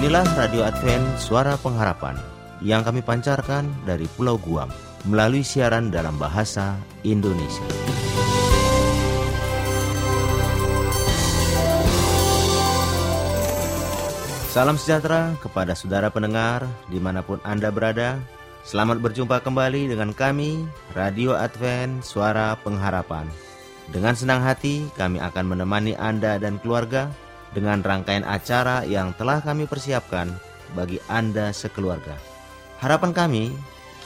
Inilah Radio Advent Suara Pengharapan yang kami pancarkan dari Pulau Guam melalui siaran dalam bahasa Indonesia. Salam sejahtera kepada saudara pendengar di mana pun Anda berada. Selamat berjumpa kembali dengan kami, Radio Advent Suara Pengharapan. Dengan senang hati kami akan menemani Anda dan keluarga dengan rangkaian acara yang telah kami persiapkan bagi Anda sekeluarga. Harapan kami,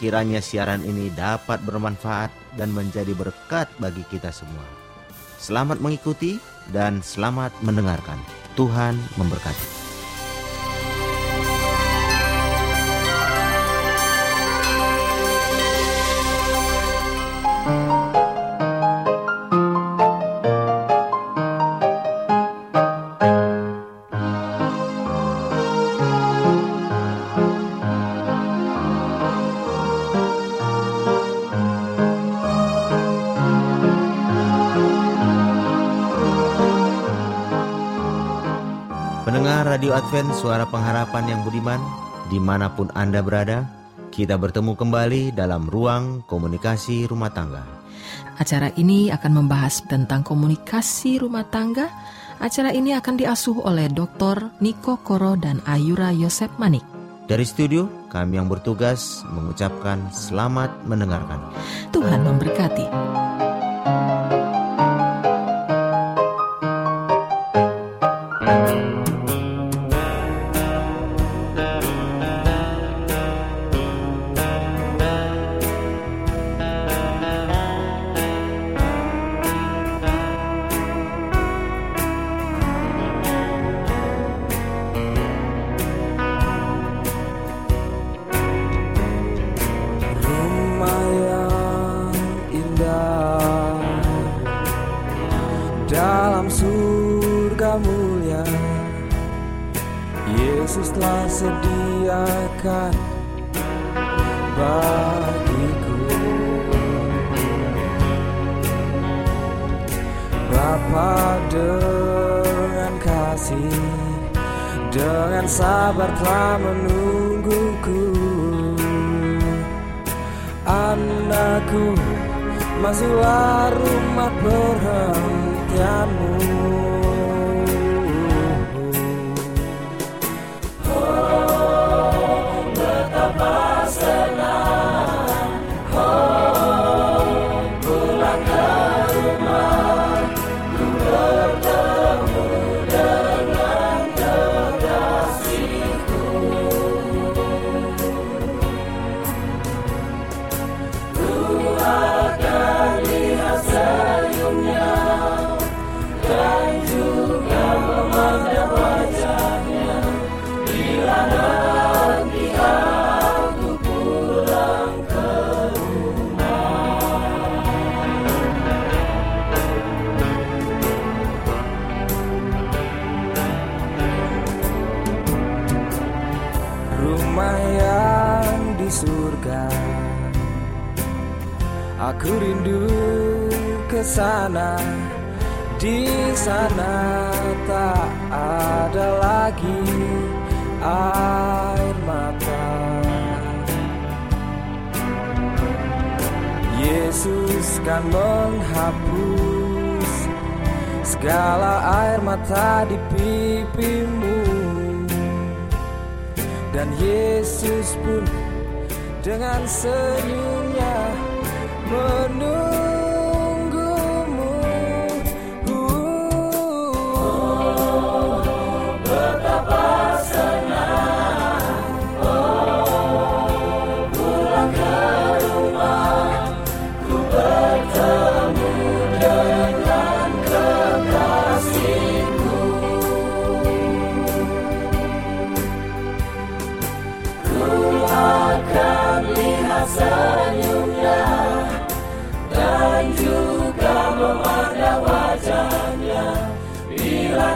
kiranya siaran ini dapat bermanfaat dan menjadi berkat bagi kita semua. Selamat mengikuti dan selamat mendengarkan. Tuhan memberkati. Radio Advent Suara Pengharapan yang budiman. Di mana pun Anda berada Kita bertemu kembali dalam ruang komunikasi rumah tangga. Acara ini akan membahas tentang komunikasi rumah tangga. Acara ini akan diasuh oleh Dr. Niko Koro dan Ayura Yosep Manik. Dari studio kami yang bertugas mengucapkan selamat mendengarkan. Tuhan memberkati Aku rindu ke sana. Di sana tak ada lagi air mata. Yesus kan menghapus segala air mata di pipimu. Dan Yesus pun dengan senyumnya menunggu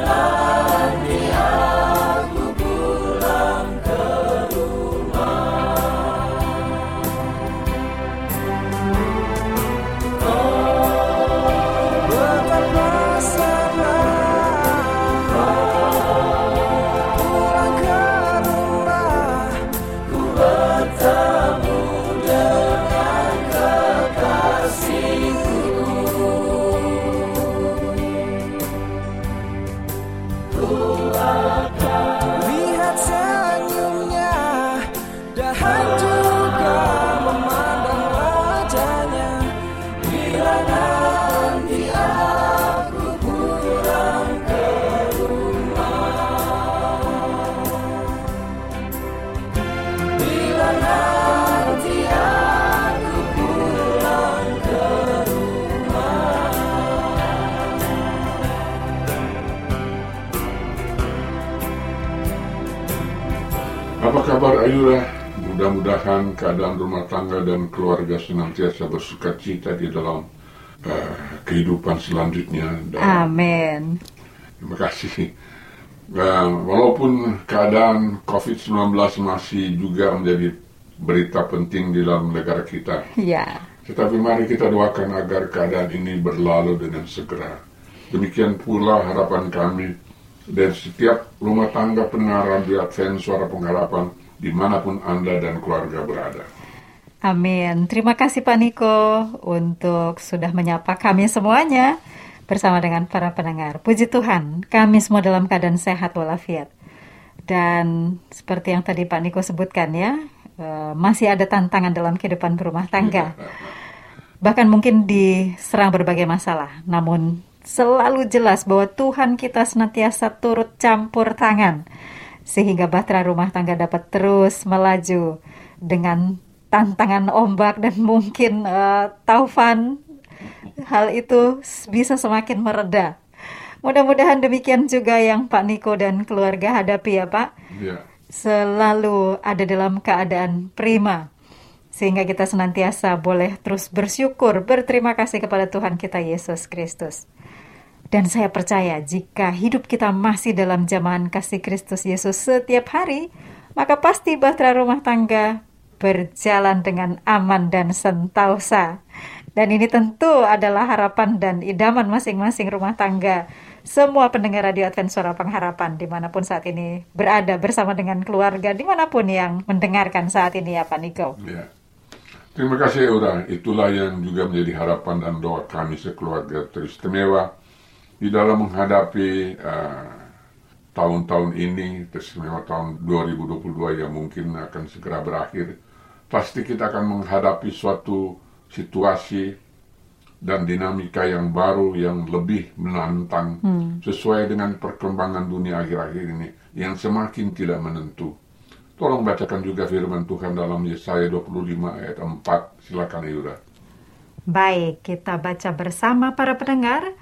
love. Mudah-mudahan keadaan rumah tangga dan keluarga senantiasa bersuka cita di dalam uh, kehidupan selanjutnya. Dan Amin. Terima kasih. Uh, walaupun keadaan COVID-19 masih juga menjadi berita penting di dalam negara kita, Ya, tetapi mari kita doakan agar keadaan ini berlalu dengan segera. Demikian pula harapan kami dan setiap rumah tangga pendengar Radio Advent Suara Pengharapan di mana pun Anda dan keluarga berada. amin. Terima kasih Pak Niko untuk sudah menyapa kami semuanya bersama dengan para pendengar. Puji Tuhan, kami semua dalam keadaan sehat walafiat. Dan seperti yang tadi Pak Niko sebutkan ya, eh, masih ada tantangan dalam kehidupan berumah tangga. Bahkan mungkin diserang berbagai masalah, namun selalu jelas bahwa Tuhan kita senantiasa turut campur tangan sehingga bahtera rumah tangga dapat terus melaju dengan tantangan ombak dan mungkin eh, taufan hal itu bisa semakin mereda. Mudah-mudahan demikian juga yang Pak Niko dan keluarga hadapi ya Pak Ya, selalu ada dalam keadaan prima. Sehingga kita senantiasa boleh terus bersyukur, berterima kasih kepada Tuhan kita Yesus Kristus. Dan saya percaya jika hidup kita masih dalam zaman kasih Kristus Yesus setiap hari, maka pasti bahtera rumah tangga berjalan dengan aman dan sentausa. Dan ini tentu adalah harapan dan idaman masing-masing rumah tangga. Semua pendengar Radio Advent Suara Pengharapan di mana pun saat ini berada bersama dengan keluarga, di mana pun yang mendengarkan saat ini ya Pak Niko. ya. Terima kasih Eura. Itulah yang juga menjadi harapan dan doa kami sekeluarga teristimewa di dalam menghadapi uh, tahun-tahun ini, teristimewa tahun 2022 yang mungkin akan segera berakhir. Pasti kita akan menghadapi suatu situasi dan dinamika yang baru yang lebih menantang sesuai dengan perkembangan dunia akhir-akhir ini yang semakin tidak menentu. Tolong bacakan juga firman Tuhan dalam Yesaya 25 ayat 4. Silakan Yura. Baik, kita baca bersama para pendengar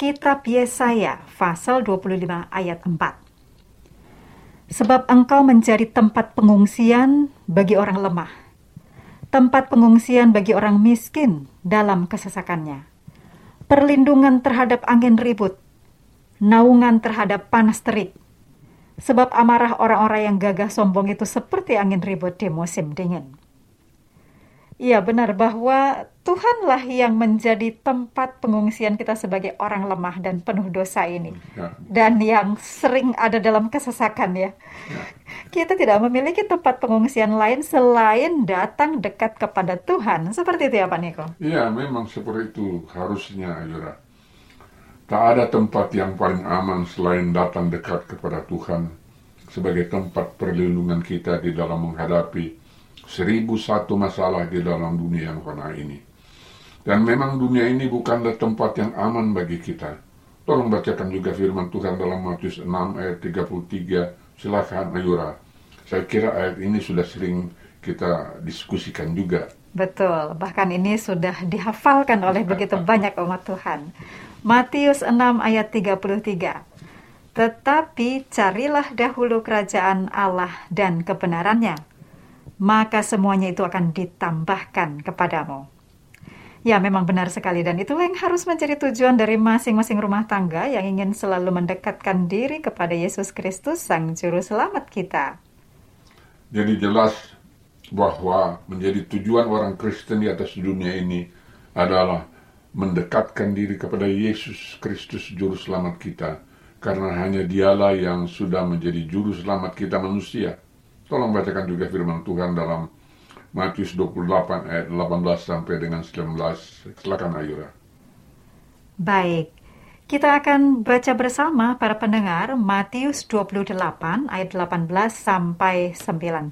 Kitab Yesaya pasal 25 ayat 4. Sebab engkau menjadi tempat pengungsian bagi orang lemah, tempat pengungsian bagi orang miskin dalam kesesakannya, perlindungan terhadap angin ribut, naungan terhadap panas terik, Sebab amarah orang-orang yang gagah sombong itu seperti angin ribut di musim dingin. Iya benar bahwa Tuhanlah yang menjadi tempat pengungsian kita sebagai orang lemah dan penuh dosa ini. Ya, Dan yang sering ada dalam kesesakan ya. Kita tidak memiliki tempat pengungsian lain selain datang dekat kepada Tuhan. Seperti itu ya Pak Niko? Iya, memang seperti itu harusnya Yura. Tak ada tempat yang paling aman selain datang dekat kepada Tuhan sebagai tempat perlindungan kita di dalam menghadapi seribu satu masalah di dalam dunia yang fana ini. Dan memang dunia ini bukanlah tempat yang aman bagi kita. Tolong bacakan juga firman Tuhan dalam Matius 6 ayat 33. Silakan Ayura. Saya kira ayat ini sudah sering kita diskusikan juga. Betul, bahkan ini sudah dihafalkan oleh begitu banyak umat Tuhan. Matius 6 ayat 33. Tetapi carilah dahulu kerajaan Allah dan kebenarannya, maka semuanya itu akan ditambahkan kepadamu. Ya, memang benar sekali dan itulah yang harus menjadi tujuan dari masing-masing rumah tangga yang ingin selalu mendekatkan diri kepada Yesus Kristus, Sang Juru Selamat kita. Jadi jelas bahwa menjadi tujuan orang Kristen di atas dunia ini adalah mendekatkan diri kepada Yesus Kristus Juru Selamat kita. Karena hanya dialah yang sudah menjadi Juru Selamat kita manusia. Tolong bacakan juga firman Tuhan dalam Matius 28 ayat 18 sampai dengan 19. Silakan Ayura. Baik, kita akan baca bersama para pendengar Matius 28 ayat 18 sampai 19.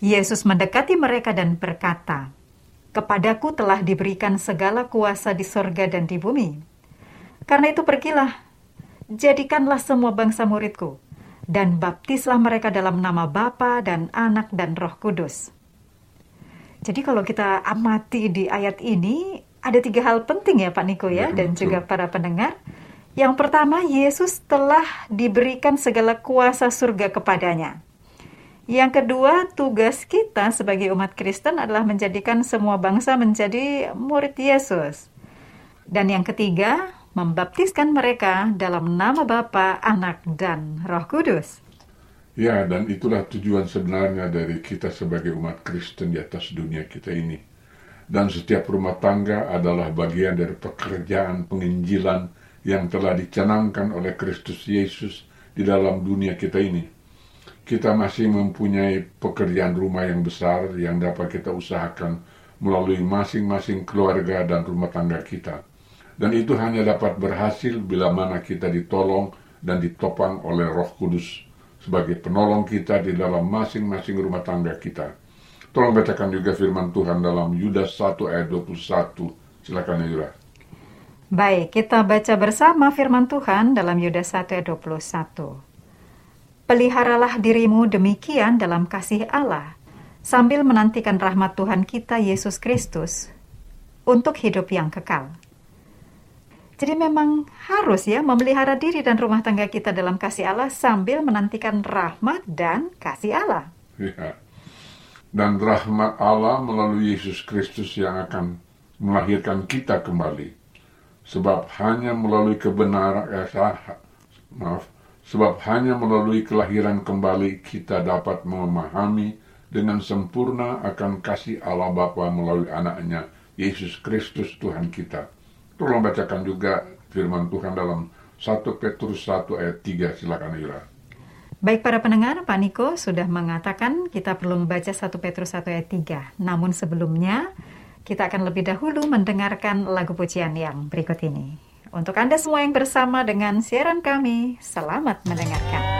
Yesus mendekati mereka dan berkata, Kepadaku telah diberikan segala kuasa di sorga dan di bumi. Karena itu pergilah, jadikanlah semua bangsa muridku, dan baptislah mereka dalam nama Bapa dan Anak dan Roh Kudus. Jadi kalau kita amati di ayat ini, ada tiga hal penting ya Pak Niko ya, Ya, dan betul. juga para pendengar. Yang pertama, Yesus telah diberikan segala kuasa surga kepadanya. Yang kedua, tugas kita sebagai umat Kristen adalah menjadikan semua bangsa menjadi murid Yesus. Dan yang ketiga, membaptiskan mereka dalam nama Bapa, Anak, dan Roh Kudus. Ya, dan itulah tujuan sebenarnya dari kita sebagai umat Kristen di atas dunia kita ini. Dan setiap rumah tangga adalah bagian dari pekerjaan penginjilan yang telah dicanangkan oleh Kristus Yesus di dalam dunia kita ini kita masih mempunyai pekerjaan rumah yang besar yang dapat kita usahakan melalui masing-masing keluarga dan rumah tangga kita. Dan itu hanya dapat berhasil bila mana kita ditolong dan ditopang oleh Roh Kudus sebagai penolong kita di dalam masing-masing rumah tangga kita. Tolong bacakan juga firman Tuhan dalam Yudas 1 ayat 21. Silakan Yura. Baik, kita baca bersama firman Tuhan dalam Yudas 1 ayat 21. Peliharalah dirimu demikian dalam kasih Allah, sambil menantikan rahmat Tuhan kita Yesus Kristus untuk hidup yang kekal. Jadi memang harus ya memelihara diri dan rumah tangga kita dalam kasih Allah sambil menantikan rahmat dan kasih Allah. Ya. Dan rahmat Allah melalui Yesus Kristus yang akan melahirkan kita kembali. Sebab hanya melalui kebenaran, eh, maaf, Sebab hanya melalui kelahiran kembali kita dapat memahami dengan sempurna akan kasih Allah Bapa melalui anaknya, Yesus Kristus Tuhan kita. Tolong bacakan juga firman Tuhan dalam 1 Petrus 1 ayat 3. Silakan Ira. Baik para pendengar, Pak Niko sudah mengatakan kita perlu membaca 1 Petrus 1 ayat 3. Namun sebelumnya, kita akan lebih dahulu mendengarkan lagu pujian yang berikut ini. Untuk Anda semua yang bersama dengan siaran kami, selamat mendengarkan.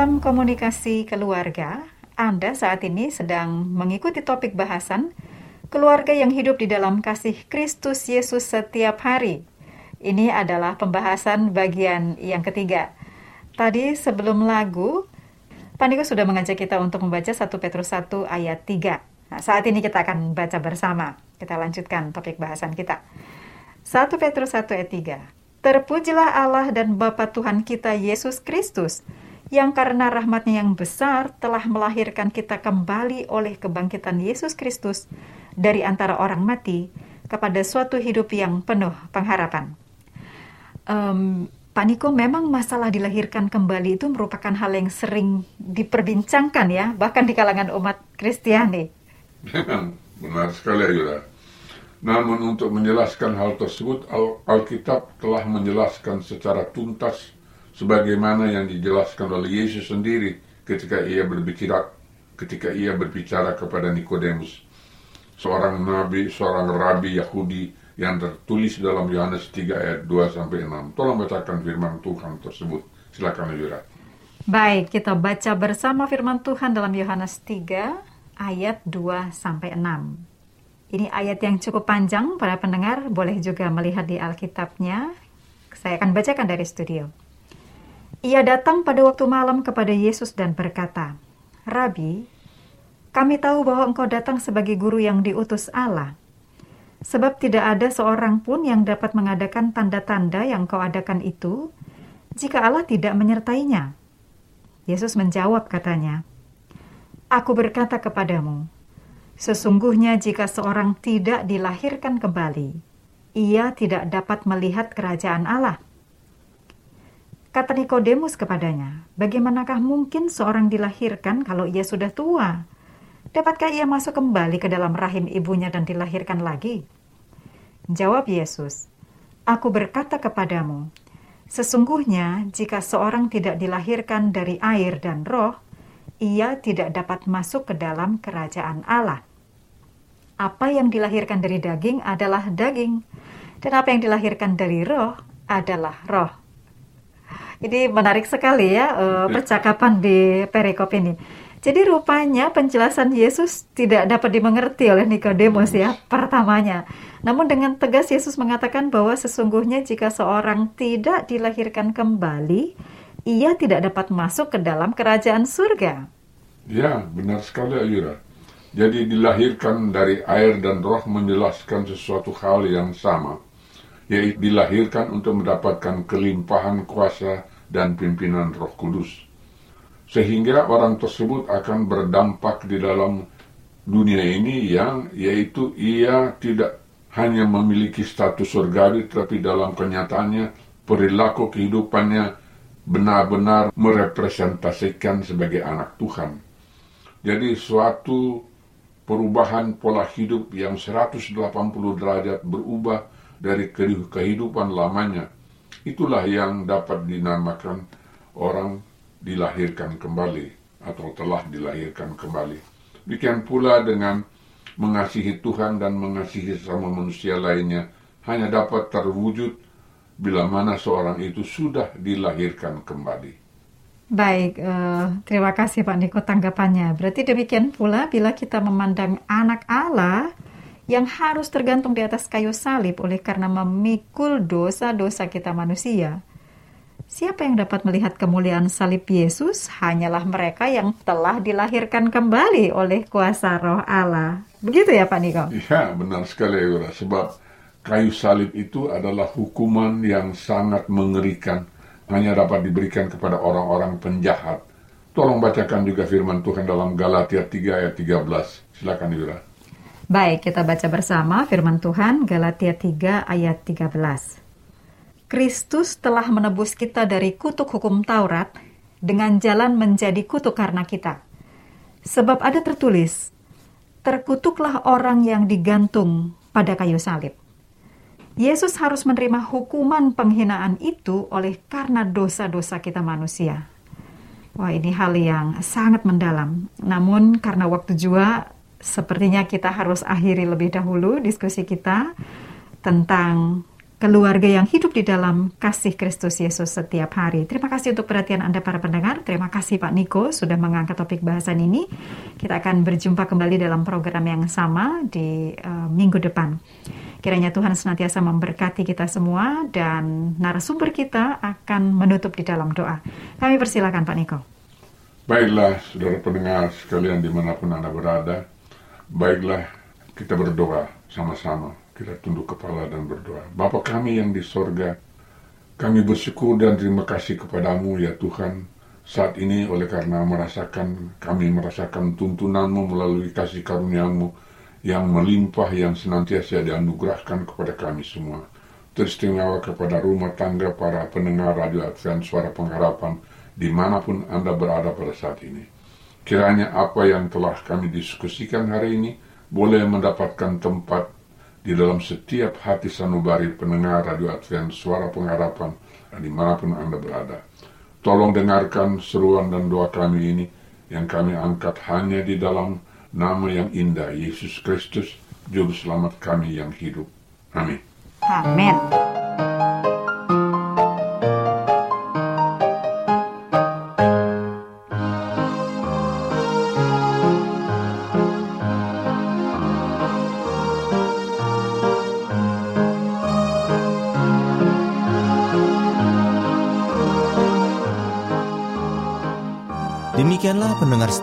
Dalam komunikasi keluarga, Anda saat ini sedang mengikuti topik bahasan keluarga yang hidup di dalam kasih Kristus Yesus setiap hari. Ini adalah pembahasan bagian yang ketiga. Tadi sebelum lagu, Pak Niko sudah mengajak kita untuk membaca 1 Petrus 1 ayat 3. Nah, saat ini kita akan baca bersama. Kita lanjutkan topik bahasan kita. 1 Petrus 1 ayat 3. Terpujilah Allah dan Bapa Tuhan kita Yesus Kristus, yang karena rahmatnya yang besar telah melahirkan kita kembali oleh kebangkitan Yesus Kristus dari antara orang mati kepada suatu hidup yang penuh pengharapan. Um, Pak Niko, memang masalah dilahirkan kembali itu merupakan hal yang sering diperbincangkan ya, bahkan di kalangan umat Kristiani. Memang benar sekali Ayura. Namun untuk menjelaskan hal tersebut, Al- Alkitab telah menjelaskan secara tuntas sebagaimana yang dijelaskan oleh Yesus sendiri ketika ia berbicara ketika ia berbicara kepada Nikodemus, seorang nabi, seorang rabi Yahudi yang tertulis dalam Yohanes 3 ayat 2 sampai 6. Tolong bacakan firman Tuhan tersebut. Silakan Ayura. Baik, kita baca bersama firman Tuhan dalam Yohanes 3 ayat 2 sampai 6. Ini ayat yang cukup panjang, para pendengar boleh juga melihat di Alkitabnya. Saya akan bacakan dari studio. Ia datang pada waktu malam kepada Yesus dan berkata, Rabi, kami tahu bahwa engkau datang sebagai guru yang diutus Allah. Sebab tidak ada seorang pun yang dapat mengadakan tanda-tanda yang kau adakan itu, jika Allah tidak menyertainya. Yesus menjawab katanya, Aku berkata kepadamu, Sesungguhnya jika seorang tidak dilahirkan kembali, ia tidak dapat melihat kerajaan Allah. Kata Nikodemus kepadanya, bagaimanakah mungkin seorang dilahirkan kalau ia sudah tua? Dapatkah ia masuk kembali ke dalam rahim ibunya dan dilahirkan lagi? Jawab Yesus, Aku berkata kepadamu, sesungguhnya jika seorang tidak dilahirkan dari air dan roh, ia tidak dapat masuk ke dalam kerajaan Allah apa yang dilahirkan dari daging adalah daging, dan apa yang dilahirkan dari roh adalah roh. Ini menarik sekali ya uh, percakapan di perikop ini. Jadi rupanya penjelasan Yesus tidak dapat dimengerti oleh Nikodemus ya pertamanya. Namun dengan tegas Yesus mengatakan bahwa sesungguhnya jika seorang tidak dilahirkan kembali, ia tidak dapat masuk ke dalam kerajaan surga. Ya, benar sekali Ayura. Jadi dilahirkan dari air dan roh menjelaskan sesuatu hal yang sama, yaitu dilahirkan untuk mendapatkan kelimpahan kuasa dan pimpinan roh kudus. Sehingga orang tersebut akan berdampak di dalam dunia ini yang yaitu ia tidak hanya memiliki status surgawi tetapi dalam kenyataannya perilaku kehidupannya benar-benar merepresentasikan sebagai anak Tuhan. Jadi suatu perubahan pola hidup yang 180 derajat berubah dari kehidupan lamanya. Itulah yang dapat dinamakan orang dilahirkan kembali atau telah dilahirkan kembali. Demikian pula dengan mengasihi Tuhan dan mengasihi sesama manusia lainnya hanya dapat terwujud bila mana seorang itu sudah dilahirkan kembali. Baik, uh, terima kasih Pak Niko tanggapannya. Berarti demikian pula bila kita memandang anak Allah yang harus tergantung di atas kayu salib oleh karena memikul dosa-dosa kita manusia. Siapa yang dapat melihat kemuliaan salib Yesus? Hanyalah mereka yang telah dilahirkan kembali oleh kuasa roh Allah. Begitu ya Pak Niko? Iya, benar sekali Eura. Sebab kayu salib itu adalah hukuman yang sangat mengerikan hanya dapat diberikan kepada orang-orang penjahat. Tolong bacakan juga firman Tuhan dalam Galatia 3 ayat 13. Silakan Yura. Baik, kita baca bersama firman Tuhan Galatia 3 ayat 13. Kristus telah menebus kita dari kutuk hukum Taurat dengan jalan menjadi kutuk karena kita. Sebab ada tertulis, terkutuklah orang yang digantung pada kayu salib. Yesus harus menerima hukuman penghinaan itu oleh karena dosa-dosa kita manusia. Wah, ini hal yang sangat mendalam. Namun karena waktu juga sepertinya kita harus akhiri lebih dahulu diskusi kita tentang keluarga yang hidup di dalam kasih Kristus Yesus setiap hari. Terima kasih untuk perhatian Anda para pendengar. Terima kasih Pak Niko sudah mengangkat topik bahasan ini. Kita akan berjumpa kembali dalam program yang sama di uh, minggu depan. Kiranya Tuhan senantiasa memberkati kita semua dan narasumber kita akan menutup di dalam doa. Kami persilakan Pak Niko. Baiklah, saudara pendengar sekalian di mana pun Anda berada, baiklah kita berdoa sama-sama. Kita tunduk kepala dan berdoa. Bapa kami yang di sorga, kami bersyukur dan terima kasih kepadamu ya Tuhan. Saat ini oleh karena merasakan, kami merasakan tuntunanmu melalui kasih karuniamu yang melimpah yang senantiasa dianugerahkan kepada kami semua. Teristimewa kepada rumah tangga para pendengar radio Advent Suara Pengharapan di mana pun Anda berada pada saat ini. Kiranya apa yang telah kami diskusikan hari ini boleh mendapatkan tempat di dalam setiap hati sanubari pendengar Radio Advent Suara Pengharapan dan di mana pun Anda berada. Tolong dengarkan seruan dan doa kami ini yang kami angkat hanya di dalam nama yang indah Yesus Kristus, Juru Selamat kami yang hidup. Amin. Amin.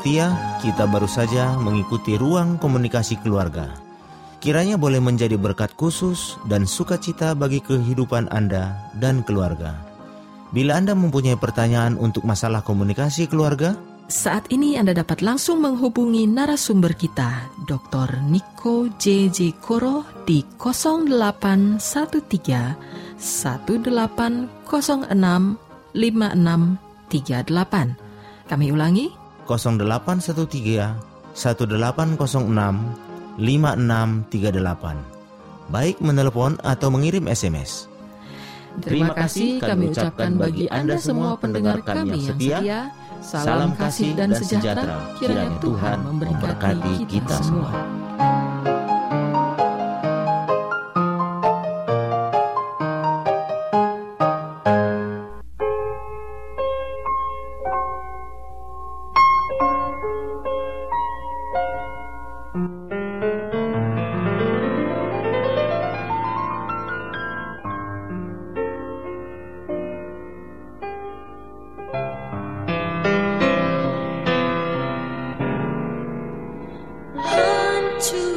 Setia, kita baru saja mengikuti ruang komunikasi keluarga. Kiranya boleh menjadi berkat khusus dan sukacita bagi kehidupan Anda dan keluarga. Bila Anda mempunyai pertanyaan untuk masalah komunikasi keluarga, Saat ini Anda dapat langsung menghubungi narasumber kita, Dr. Niko JJ Koro di 0813 1806 5638. Kami ulangi, 0813 1806 5638. Baik menelepon atau mengirim SMS. Terima kasih kami ucapkan bagi Anda semua pendengar kami yang setia. Salam kasih dan sejahtera. Kiranya Tuhan memberkati kita semua. to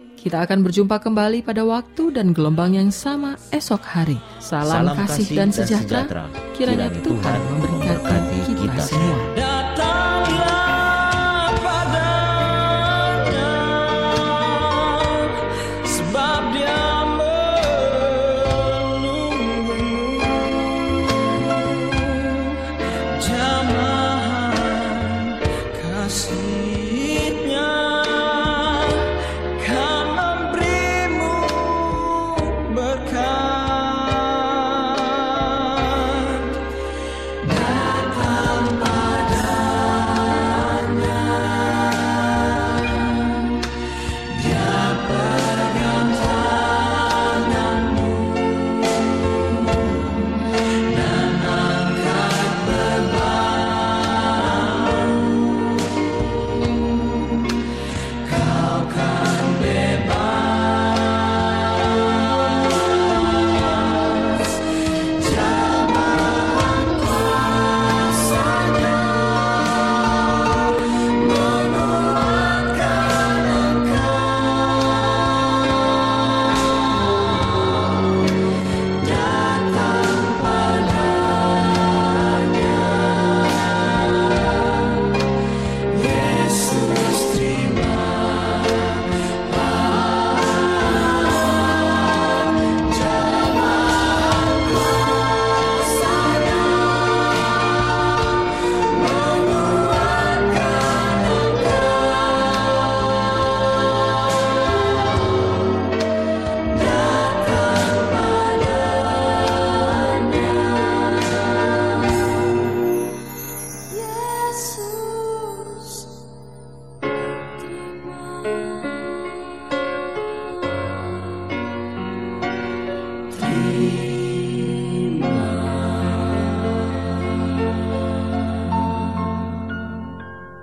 Kita akan berjumpa kembali pada waktu dan gelombang yang sama esok hari. Salam, kasih, dan sejahtera. Kiranya Tuhan memberkati kita semua.